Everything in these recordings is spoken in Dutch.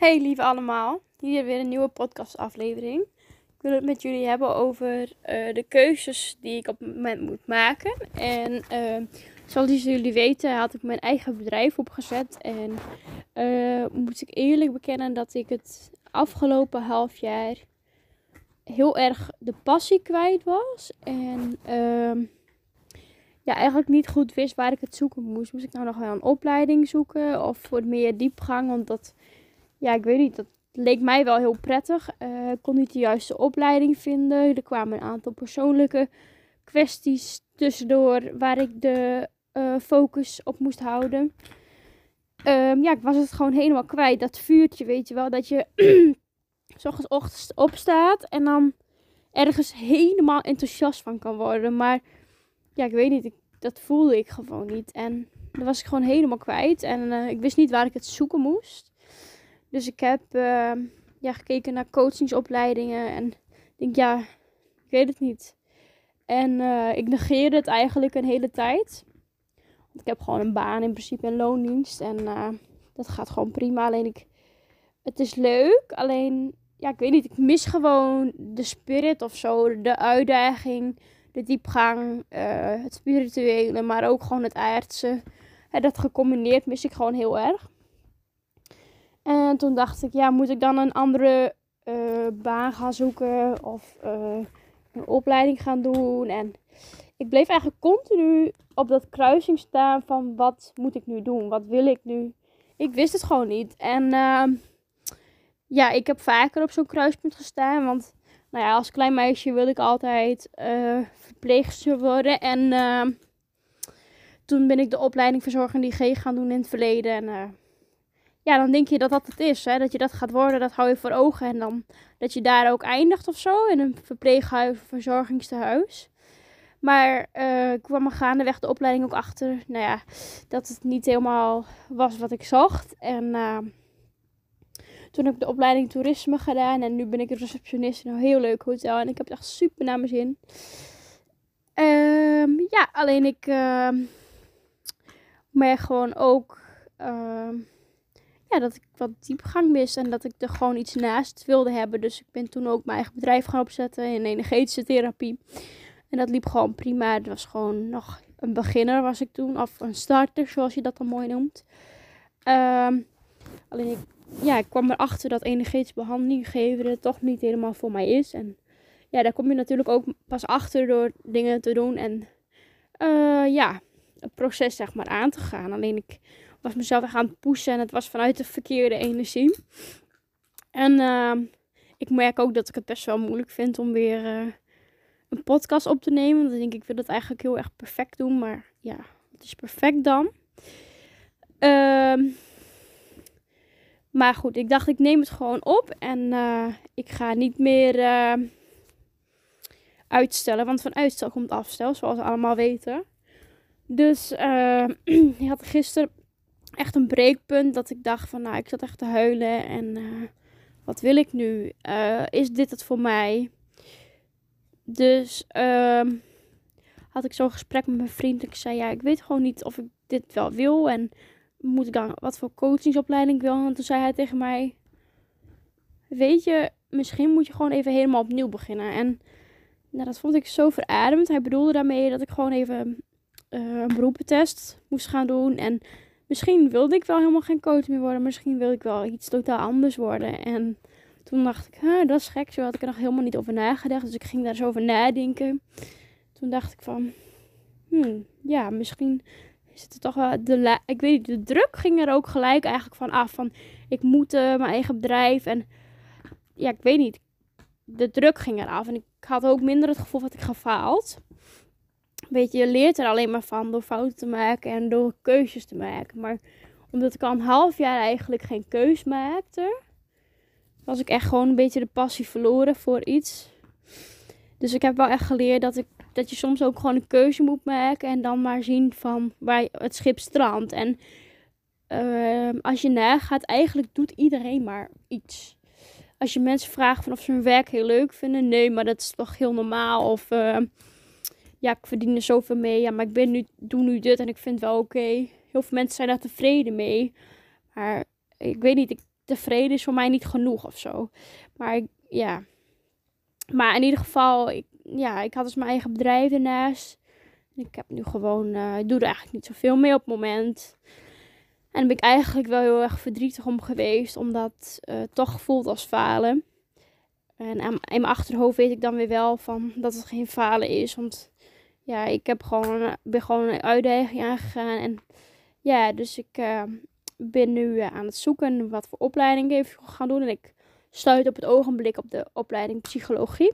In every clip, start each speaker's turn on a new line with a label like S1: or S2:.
S1: Hey lieve allemaal, hier weer een nieuwe podcastaflevering. Ik wil het met jullie hebben over uh, de keuzes die ik op het moment moet maken. En uh, zoals jullie weten had ik mijn eigen bedrijf opgezet. En uh, moet ik eerlijk bekennen dat ik het afgelopen half jaar heel erg de passie kwijt was. En ehm, ja, eigenlijk niet goed wist waar ik het zoeken moest. Moest ik nou nog wel een opleiding zoeken of voor meer diepgang? Want dat ja, ik weet niet, dat leek mij wel heel prettig. Uh, ik kon niet de juiste opleiding vinden. Er kwamen een aantal persoonlijke kwesties tussendoor waar ik de uh, focus op moest houden. Um, ja, ik was het gewoon helemaal kwijt. Dat vuurtje, weet je wel. Dat je s ochtends opstaat en dan ergens helemaal enthousiast van kan worden. Maar ja, ik weet niet. Ik, dat voelde ik gewoon niet. En dan was ik gewoon helemaal kwijt. En uh, ik wist niet waar ik het zoeken moest. Dus ik heb uh, ja, gekeken naar coachingsopleidingen. En ik denk, ja, ik weet het niet. En uh, ik negeerde het eigenlijk een hele tijd. Want ik heb gewoon een baan, in principe een loondienst. En uh, dat gaat gewoon prima. Alleen ik, het is leuk. Alleen, ja, ik weet niet. Ik mis gewoon de spirit of zo. De uitdaging, de diepgang, het spirituele, maar ook gewoon het aardse. En dat gecombineerd mis ik gewoon heel erg. En toen dacht ik, ja, moet ik dan een andere uh, baan gaan zoeken of uh, een opleiding gaan doen? En ik bleef eigenlijk continu op dat kruising staan van wat moet ik nu doen? Wat wil ik nu? Ik wist het gewoon niet. En uh, ja, ik heb vaker op zo'n kruispunt gestaan, want nou ja, als klein meisje wilde ik altijd verpleegster worden. En ehm, toen ben ik de opleiding verzorgende IG gaan doen in het verleden. En ja, dan denk je dat dat het is. Hè? Dat je dat gaat worden, dat hou je voor ogen. En dan dat je daar ook eindigt of zo. In een verpleeghuis of verzorgingstehuis. Maar uh, ik kwam er gaandeweg de opleiding ook achter. Nou ja, dat het niet helemaal was wat ik zocht. En uh, toen heb ik de opleiding toerisme gedaan. En nu ben ik receptionist in een heel leuk hotel. En ik heb het echt super naar mijn zin. Um, ja, alleen ik uh, merk gewoon ook ja, dat ik wat diepgang mis en dat ik er gewoon iets naast wilde hebben. Dus ik ben toen ook mijn eigen bedrijf gaan opzetten in energetische therapie. En dat liep gewoon prima. Het was gewoon nog een beginner was ik toen, of een starter zoals je dat dan mooi noemt. Um, alleen ik, ja, ik kwam erachter dat energetische behandeling geven toch niet helemaal voor mij is. En ja, daar kom je natuurlijk ook pas achter door dingen te doen en uh, ja, het proces zeg maar aan te gaan. Alleen ik was mezelf echt aan het pushen en het was vanuit de verkeerde energie. En uh, ik merk ook dat ik het best wel moeilijk vind om weer uh, een podcast op te nemen. Want ik denk ik wil het eigenlijk heel erg perfect doen. Maar ja, het is perfect dan. Uh, maar goed, ik dacht ik neem het gewoon op. En uh, ik ga niet meer uitstellen. Want van uitstel komt afstel, zoals we allemaal weten. Dus ik had gisteren echt een breekpunt dat ik dacht van, nou, ik zat echt te huilen en uh, wat wil ik nu? Uh, is dit het voor mij? Dus uh, had ik zo'n gesprek met mijn vriend. Ik zei, ja, ik weet gewoon niet of ik dit wel wil en moet ik dan wat voor coachingsopleiding wil. En toen zei hij tegen mij, weet je, misschien moet je gewoon even helemaal opnieuw beginnen. En nou, dat vond ik zo verademend. Hij bedoelde daarmee dat ik gewoon even uh, een beroepentest moest gaan doen en misschien wilde ik wel helemaal geen coach meer worden. Misschien wilde ik wel iets totaal anders worden. En toen dacht ik, huh, dat is gek. Zo had ik er nog helemaal niet over nagedacht. Dus ik ging daar eens over nadenken. Toen dacht ik van, hmm, ja, misschien is het toch wel... De ik weet niet, de druk ging er ook gelijk eigenlijk van af. Van, ik moet uh, mijn eigen bedrijf. En ja, ik weet niet. De druk ging eraf. En ik had ook minder het gevoel dat ik gefaald weet je, leert er alleen maar van door fouten te maken en door keuzes te maken. Maar omdat ik al een half jaar eigenlijk geen keus maakte, was ik echt gewoon een beetje de passie verloren voor iets. Dus ik heb wel echt geleerd dat, ik, dat je soms ook gewoon een keuze moet maken en dan maar zien van waar het schip strandt. En uh, als je nagaat, eigenlijk doet iedereen maar iets. Als je mensen vraagt van of ze hun werk heel leuk vinden, nee, maar dat is toch heel normaal. Of uh, ja, ik verdien er zoveel mee. Ja, maar ik ben nu, doe nu dit en ik vind het wel oké. Heel veel mensen zijn daar tevreden mee. Maar ik weet niet, ik, tevreden is voor mij niet genoeg of zo. Maar ja. Maar in ieder geval, ik, ja, ik had dus mijn eigen bedrijf ernaast. Ik heb nu gewoon, uh, ik doe er eigenlijk niet zoveel mee op het moment. En daar ben ik eigenlijk wel heel erg verdrietig om geweest, omdat uh, het toch voelt als falen. En in mijn achterhoofd weet ik dan weer wel van dat het geen falen is. Want ja, ik heb gewoon, ben gewoon een uitdaging aangegaan. En ja, dus ik uh, ben nu aan het zoeken wat voor opleiding ik even gaan doen. En ik sluit op het ogenblik op de opleiding psychologie.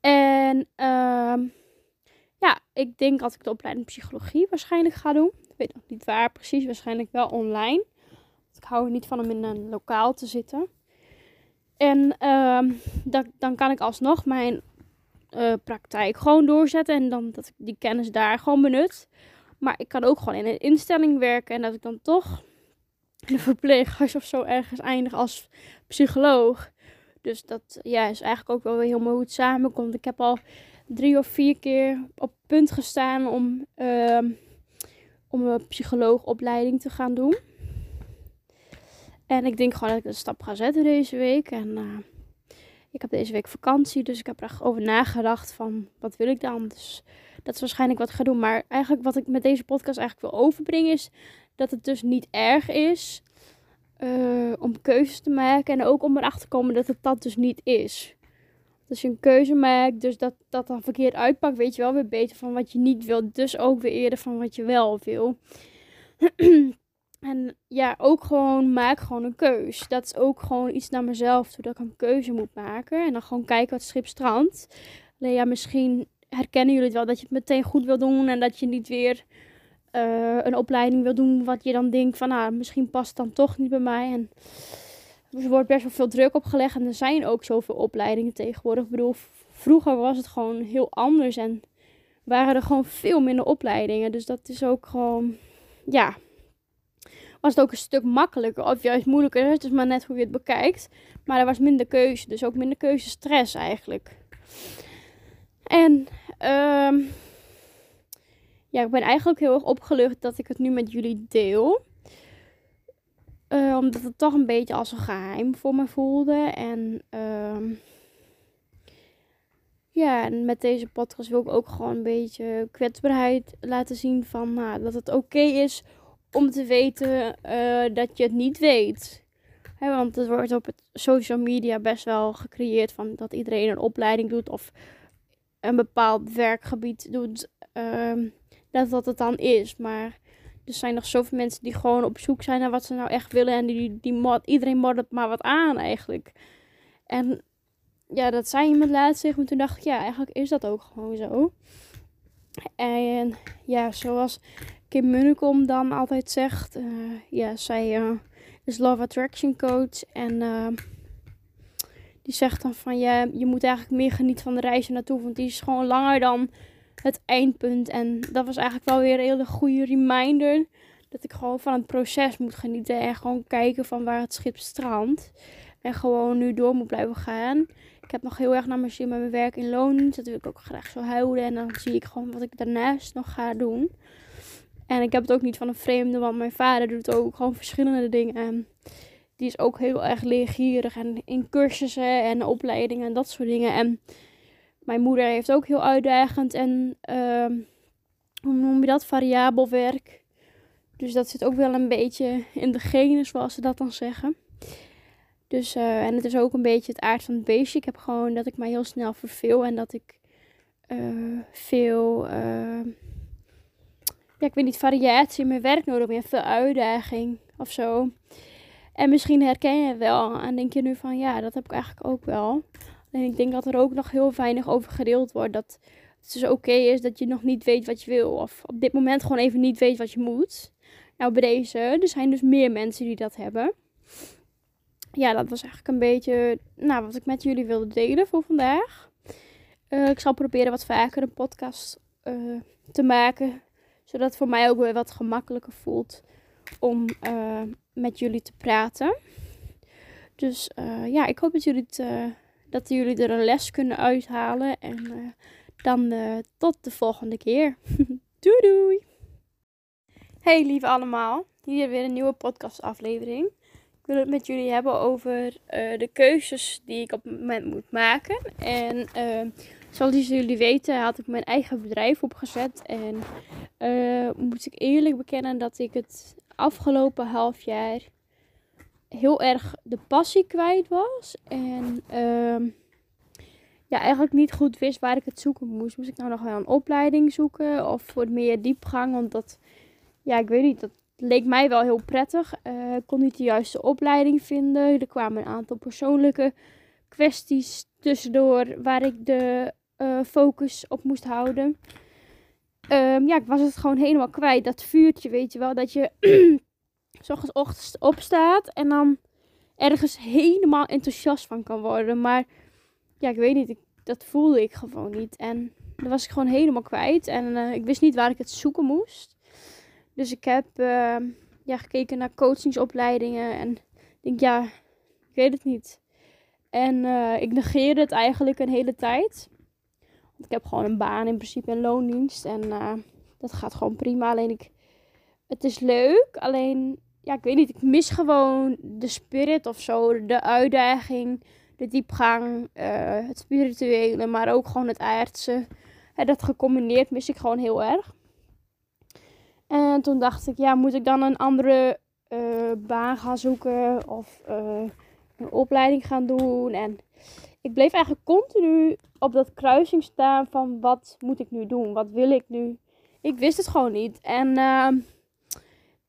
S1: En uh, ja, ik denk dat ik de opleiding psychologie waarschijnlijk ga doen. Ik weet nog niet waar precies, waarschijnlijk wel online. ik hou er niet van om in een lokaal te zitten. En uh, dat, dan kan ik alsnog mijn uh, praktijk gewoon doorzetten en dan dat ik die kennis daar gewoon benut. Maar ik kan ook gewoon in een instelling werken en dat ik dan toch in een verpleeghuis of zo ergens eindig als psycholoog. Dus dat ja, is eigenlijk ook wel weer heel mooi hoe het samenkomt. Ik heb al drie of vier keer op punt gestaan om, uh, om een psycholoogopleiding te gaan doen. En ik denk gewoon dat ik de stap ga zetten deze week. En uh, ik heb deze week vakantie, dus ik heb er echt over nagedacht van wat wil ik dan. Dus dat is waarschijnlijk wat ik ga doen. Maar eigenlijk wat ik met deze podcast eigenlijk wil overbrengen is dat het dus niet erg is uh, om keuzes te maken. En ook om erachter te komen dat het dat dus niet is. Als je een keuze maakt, dus dat dat dan verkeerd uitpakt, weet je wel weer beter van wat je niet wil. Dus ook weer eerder van wat je wel wil. en ja, ook gewoon maak gewoon een keus. Dat is ook gewoon iets naar mezelf toe, dat ik een keuze moet maken. En dan gewoon kijken wat schip strandt. Alleen ja, misschien herkennen jullie het wel dat je het meteen goed wil doen en dat je niet weer uh, een opleiding wil doen wat je dan denkt van, nou, misschien past het dan toch niet bij mij. En er wordt best wel veel druk opgelegd en er zijn ook zoveel opleidingen tegenwoordig. Ik bedoel, vroeger was het gewoon heel anders en waren er gewoon veel minder opleidingen. Dus dat is ook gewoon, ja, was het ook een stuk makkelijker of juist moeilijker. Het is maar net hoe je het bekijkt. Maar er was minder keuze, dus ook minder keuzestress eigenlijk. En um, ja, ik ben eigenlijk heel erg opgelucht dat ik het nu met jullie deel. Uh, omdat het toch een beetje als een geheim voor me voelde. En uh, ja, en met deze podcast wil ik ook gewoon een beetje kwetsbaarheid laten zien van nou, dat het oké is om te weten uh, dat je het niet weet. want het wordt op het social media best wel gecreëerd van dat iedereen een opleiding doet of een bepaald werkgebied doet. Ehm, dat dat het dan is. Maar er zijn nog zoveel mensen die gewoon op zoek zijn naar wat ze nou echt willen. En die, die mod, iedereen moddert maar wat aan eigenlijk. En ja, dat zei iemand laatst tegen me. Toen dacht ik, ja, eigenlijk is dat ook gewoon zo. En ja, zoals Kim Munnekom dan altijd zegt. Uh, ja, zij uh, is Love Attraction Coach. En uh, die zegt dan van, ja, je moet eigenlijk meer genieten van de reis naartoe. Want die is gewoon langer dan het eindpunt. En dat was eigenlijk wel weer een hele goede reminder. Dat ik gewoon van het proces moet genieten. En gewoon kijken van waar het schip strandt. En gewoon nu door moet blijven gaan. Ik heb nog heel erg naar mijn zin met mijn werk in loon. Dat wil ik ook graag zo houden. En dan zie ik gewoon wat ik daarnaast nog ga doen. En ik heb het ook niet van een vreemde, want mijn vader doet ook gewoon verschillende dingen. En die is ook heel erg leergierig en in cursussen en opleidingen en dat soort dingen. En mijn moeder heeft ook heel uitdagend en uh, hoe noem je dat? Variabel werk. Dus dat zit ook wel een beetje in de genen, zoals ze dat dan zeggen. Dus, uh, en het is ook een beetje het aard van het beestje. Ik heb gewoon dat ik mij heel snel verveel en dat ik uh, veel, uh, ja, ik weet niet, variatie in mijn werk nodig heb. Veel uitdaging of zo. En misschien herken je het wel en denk je nu van, ja, dat heb ik eigenlijk ook wel. En ik denk dat er ook nog heel weinig over gedeeld wordt. Dat het dus oké is dat je nog niet weet wat je wil. Of op dit moment gewoon even niet weet wat je moet. Nou, bij deze, er zijn dus meer mensen die dat hebben. Ja, dat was eigenlijk een beetje nou, wat ik met jullie wilde delen voor vandaag. Uh, ik zal proberen wat vaker een podcast uh, te maken. Zodat het voor mij ook weer wat gemakkelijker voelt om uh, met jullie te praten. Dus ja, ik hoop dat jullie het dat jullie er een les kunnen uithalen. En dan tot de volgende keer. doei doei! Hey lieve allemaal, hier weer een nieuwe podcast aflevering. Ik wil het met jullie hebben over de keuzes die ik op het moment moet maken. En zoals jullie weten had ik mijn eigen bedrijf opgezet. En uh, moet ik eerlijk bekennen dat ik het afgelopen half jaar heel erg de passie kwijt was. En uh, ja, eigenlijk niet goed wist waar ik het zoeken moest. Moest ik nou nog wel een opleiding zoeken of voor meer diepgang? Want dat, ja, ik weet niet, dat leek mij wel heel prettig. Uh, ik kon niet de juiste opleiding vinden. Er kwamen een aantal persoonlijke kwesties tussendoor waar ik de uh, focus op moest houden. Um, ja, ik was het gewoon helemaal kwijt. Dat vuurtje, weet je wel. Dat je s ochtends opstaat en dan ergens helemaal enthousiast van kan worden. Maar ja, ik weet niet. Ik, dat voelde ik gewoon niet. En dan was ik gewoon helemaal kwijt. En uh, ik wist niet waar ik het zoeken moest. Dus ik heb uh, ja, gekeken naar coachingsopleidingen. En denk, ja, ik weet het niet. En uh, ik negeerde het eigenlijk een hele tijd. Ik heb gewoon een baan, in principe een loondienst. En uh, dat gaat gewoon prima. Alleen ik, het is leuk. Alleen, ja, ik weet niet. Ik mis gewoon de spirit of zo. De uitdaging, de diepgang, uh, het spirituele, maar ook gewoon het aardse. Dat gecombineerd mis ik gewoon heel erg. En toen dacht ik, ja, moet ik dan een andere uh, baan gaan zoeken of een opleiding gaan doen? En ik bleef eigenlijk continu op dat kruising staan van wat moet ik nu doen? Wat wil ik nu? Ik wist het gewoon niet. En uh,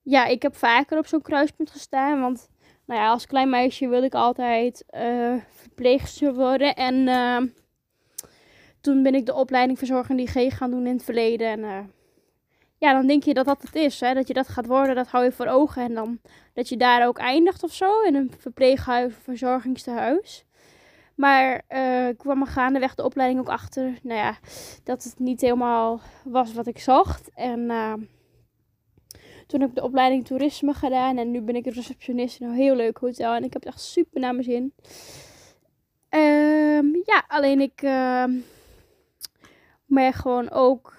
S1: ja, ik heb vaker op zo'n kruispunt gestaan. Want nou ja, als klein meisje wilde ik altijd uh, verpleegster worden. En uh, toen ben ik de opleiding verzorgende IG gaan doen in het verleden. En uh, ja, dan denk je dat dat het is. Hè? Dat je dat gaat worden, dat hou je voor ogen. En dan dat je daar ook eindigt of zo. In een verpleeghuis verzorgingstehuis. Maar uh, ik kwam er gaandeweg de opleiding ook achter. Nou ja, dat het niet helemaal was wat ik zocht. En uh, toen heb ik de opleiding toerisme gedaan. En nu ben ik receptionist in een heel leuk hotel. En ik heb het echt super naar mijn zin. Um, ja, alleen ik uh, merk gewoon ook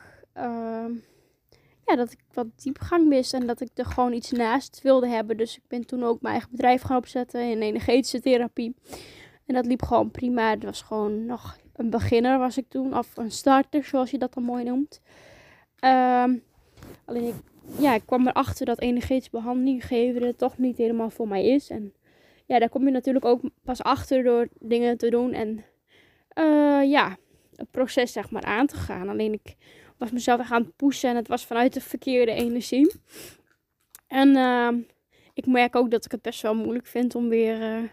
S1: ja, dat ik wat diepgang mis. En dat ik er gewoon iets naast wilde hebben. Dus ik ben toen ook mijn eigen bedrijf gaan opzetten in energetische therapie. En dat liep gewoon prima. Het was gewoon nog een beginner was ik toen. Of een starter, zoals je dat dan mooi noemt. Um, alleen ik, ja, ik kwam erachter dat energetische behandeling geven toch niet helemaal voor mij is. En ja, daar kom je natuurlijk ook pas achter door dingen te doen. En uh, ja, het proces zeg maar aan te gaan. Alleen ik was mezelf echt aan het pushen en het was vanuit de verkeerde energie. En uh, ik merk ook dat ik het best wel moeilijk vind om weer... Uh,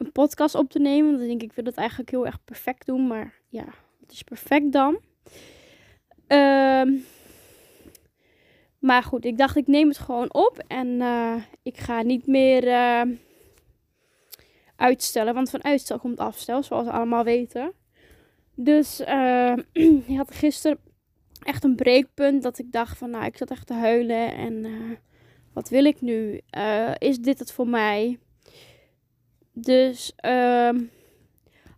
S1: een podcast op te nemen. Dan denk ik, ik wil het eigenlijk heel erg perfect doen. Maar ja, het is perfect dan. Um, maar goed, ik dacht ik neem het gewoon op. En uh, ik ga niet meer uh, uitstellen. Want van uitstel komt afstel, zoals we allemaal weten. Dus uh, ik had gisteren echt een breekpunt. Dat ik dacht van nou, ik zat echt te huilen. En wat wil ik nu? is dit het voor mij? Dus uh,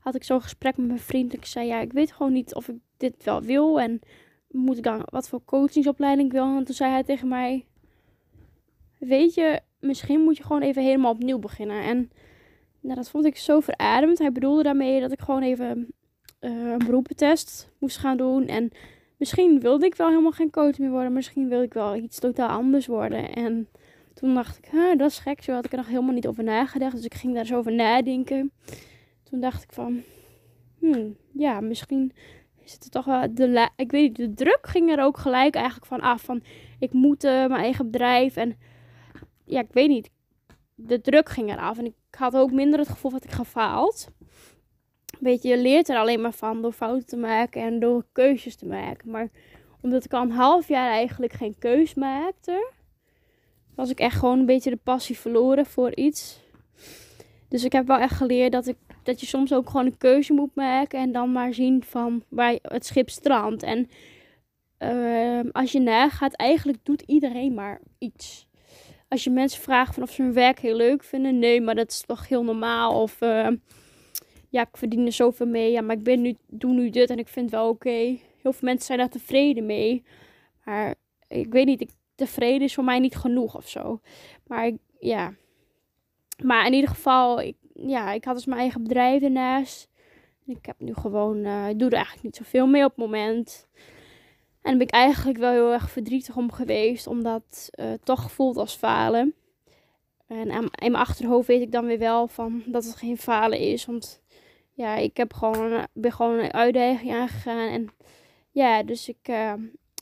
S1: had ik zo'n gesprek met mijn vriend. Ik zei, ja, ik weet gewoon niet of ik dit wel wil. En moet ik dan wat voor coachingsopleiding wil. En toen zei hij tegen mij, weet je, misschien moet je gewoon even helemaal opnieuw beginnen. En nou, dat vond ik zo verademend. Hij bedoelde daarmee dat ik gewoon even een beroepentest moest gaan doen. En misschien wilde ik wel helemaal geen coach meer worden. Misschien wilde ik wel iets totaal anders worden. En toen dacht ik, huh, dat is gek. Zo had ik er nog helemaal niet over nagedacht. Dus ik ging daar eens over nadenken. Toen dacht ik van, hmm, ja, misschien is het toch wel de, ik weet niet, de druk ging er ook gelijk eigenlijk van af. Van, ik moet uh, mijn eigen bedrijf en ja, ik weet niet. De druk ging eraf en ik had ook minder het gevoel dat ik gefaald. Weet je, je leert er alleen maar van door fouten te maken en door keuzes te maken. Maar omdat ik al een half jaar eigenlijk geen keus maakte, was ik echt gewoon een beetje de passie verloren voor iets. Dus ik heb wel echt geleerd dat, ik, dat je soms ook gewoon een keuze moet maken. En dan maar zien van waar het schip strandt. En uh, als je nagaat, eigenlijk doet iedereen maar iets. Als je mensen vraagt van of ze hun werk heel leuk vinden. Nee, maar dat is toch heel normaal. Of uh, ja, ik verdien er zoveel mee. Ja, maar ik ben nu, doe nu dit en ik vind het wel oké. Heel veel mensen zijn daar tevreden mee. Maar ik weet niet, tevreden is voor mij niet genoeg of zo. Maar ja, maar in ieder geval, ik, ja, ik had dus mijn eigen bedrijf ernaast. Ik heb nu gewoon, uh, ik doe er eigenlijk niet zoveel mee op het moment. En ben ik eigenlijk wel heel erg verdrietig om geweest, omdat uh, het toch voelt als falen. En in mijn achterhoofd weet ik dan weer wel van dat het geen falen is. Want ja, ik heb gewoon, ben gewoon een uitdaging aangegaan. En ja, dus ik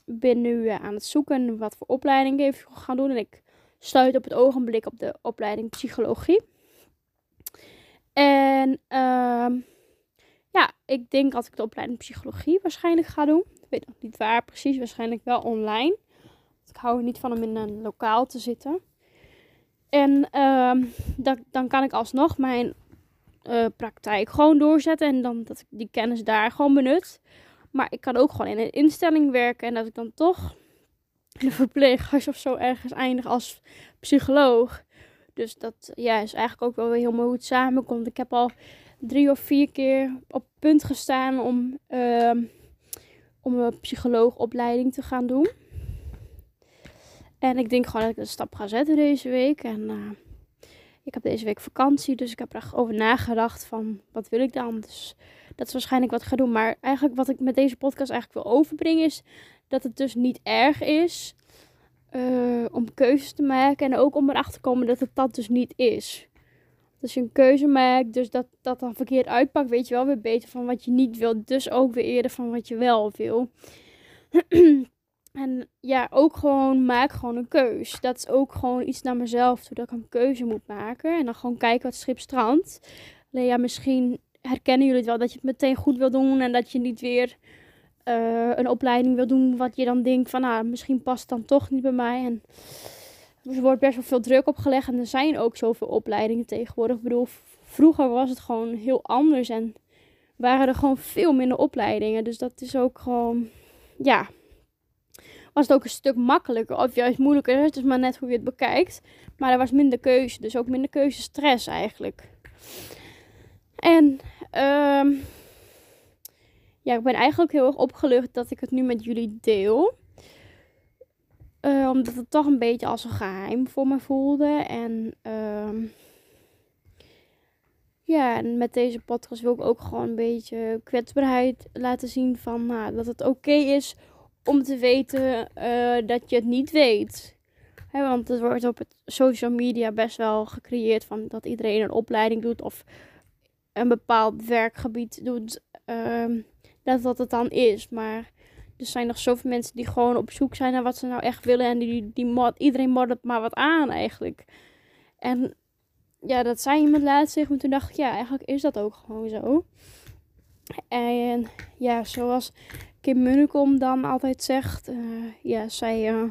S1: ben nu uh, aan het zoeken wat voor opleiding ik even gaan doen. En ik sluit op het ogenblik op de opleiding psychologie. En uh, ja, ik denk dat ik de opleiding psychologie waarschijnlijk ga doen. Ik weet nog niet waar precies, waarschijnlijk wel online. ik hou er niet van om in een lokaal te zitten. En dat, dan kan ik alsnog mijn uh, praktijk gewoon doorzetten. En dan dat ik die kennis daar gewoon benut. Maar ik kan ook gewoon in een instelling werken. En dat ik dan toch in een verpleeghuis of zo ergens eindig als psycholoog. Dus dat ja, is eigenlijk ook wel heel mooi hoe het samenkomt. Ik heb al drie of vier keer op punt gestaan om, uh, om een psycholoogopleiding te gaan doen. En ik denk gewoon dat ik een stap ga zetten deze week. En uh, ik heb deze week vakantie, dus ik heb er over nagedacht van wat wil ik dan. Dus dat is waarschijnlijk wat ik ga doen. Maar eigenlijk wat ik met deze podcast eigenlijk wil overbrengen is dat het dus niet erg is uh, om keuzes te maken. En ook om erachter te komen dat het dat dus niet is. Als je een keuze maakt, dus dat dat dan verkeerd uitpakt, weet je wel weer beter van wat je niet wil. Dus ook weer eerder van wat je wel wil. En ja, ook gewoon maak gewoon een keus. Dat is ook gewoon iets naar mezelf toe dat ik een keuze moet maken. En dan gewoon kijken wat schip strandt. Alleen ja, misschien herkennen jullie het wel dat je het meteen goed wil doen. En dat je niet weer uh, een opleiding wil doen wat je dan denkt van nou, misschien past het dan toch niet bij mij. En er wordt best wel veel druk opgelegd. En er zijn ook zoveel opleidingen tegenwoordig. Ik bedoel, vroeger was het gewoon heel anders. En waren er gewoon veel minder opleidingen. Dus dat is ook gewoon, ja, was het ook een stuk makkelijker of juist moeilijker. Het is maar net hoe je het bekijkt. Maar er was minder keuze, dus ook minder keuzestress eigenlijk. En um, ja, ik ben eigenlijk heel erg opgelucht dat ik het nu met jullie deel. Uh, omdat het toch een beetje als een geheim voor me voelde. En um, ja, en met deze podcast wil ik ook gewoon een beetje kwetsbaarheid laten zien van nou, dat het oké is om te weten uh, dat je het niet weet. want het wordt op het social media best wel gecreëerd van dat iedereen een opleiding doet of een bepaald werkgebied doet. Uh, dat dat het dan is. Maar er zijn nog zoveel mensen die gewoon op zoek zijn naar wat ze nou echt willen. En die, die mod, iedereen moddert maar wat aan eigenlijk. En ja, dat zei iemand laatst zich. Maar toen dacht ik, ja, eigenlijk is dat ook gewoon zo. En ja, zoals Kim Munnekom dan altijd zegt. Uh, ja, zij uh,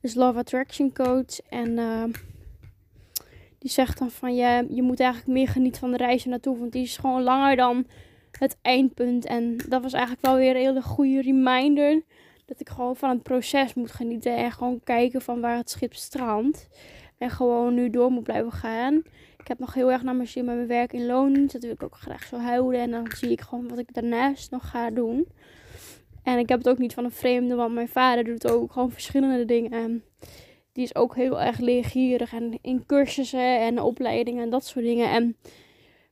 S1: is Love Attraction Coach. En uh, die zegt dan van ja, je moet eigenlijk meer genieten van de reis naartoe. Want die is gewoon langer dan het eindpunt. En dat was eigenlijk wel weer een hele goede reminder. Dat ik gewoon van het proces moet genieten. En gewoon kijken van waar het schip strandt. En gewoon nu door moet blijven gaan. Ik heb nog heel erg naar mijn zin met mijn werk in loon. Dat wil ik ook graag zo houden. En dan zie ik gewoon wat ik daarnaast nog ga doen. En ik heb het ook niet van een vreemde, want mijn vader doet ook gewoon verschillende dingen. Die is ook heel erg leergierig en in cursussen en opleidingen en dat soort dingen. En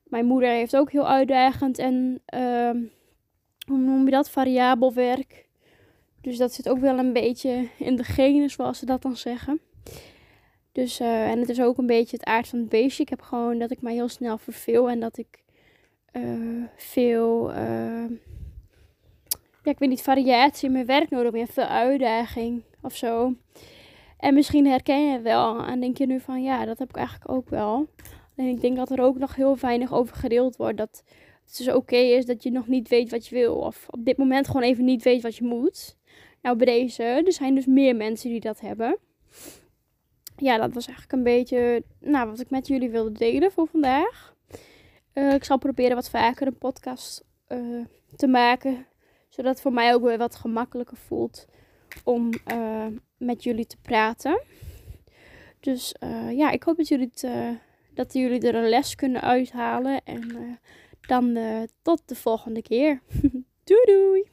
S1: mijn moeder heeft ook heel uitdagend en uh, hoe noem je dat? Variabel werk. Dus dat zit ook wel een beetje in de genen, zoals ze dat dan zeggen. Dus, uh, en het is ook een beetje het aard van het beestje. Ik heb gewoon dat ik mij heel snel verveel en dat ik uh, veel ja, ik weet niet, variatie in mijn werk nodig heb. Veel uitdaging of zo. En misschien herken je het wel en denk je nu van ja, dat heb ik eigenlijk ook wel. En ik denk dat er ook nog heel weinig over gedeeld wordt. Dat het dus oké is dat je nog niet weet wat je wil. Of op dit moment gewoon even niet weet wat je moet. Nou, bij deze, er zijn dus meer mensen die dat hebben. Ja, dat was eigenlijk een beetje nou, wat ik met jullie wilde delen voor vandaag. Uh, ik zal proberen wat vaker een podcast uh, te maken zodat het voor mij ook weer wat gemakkelijker voelt om uh, met jullie te praten. Dus uh, ja, ik hoop dat jullie, uh, dat jullie er een les kunnen uithalen. En dan tot de volgende keer. doei doei!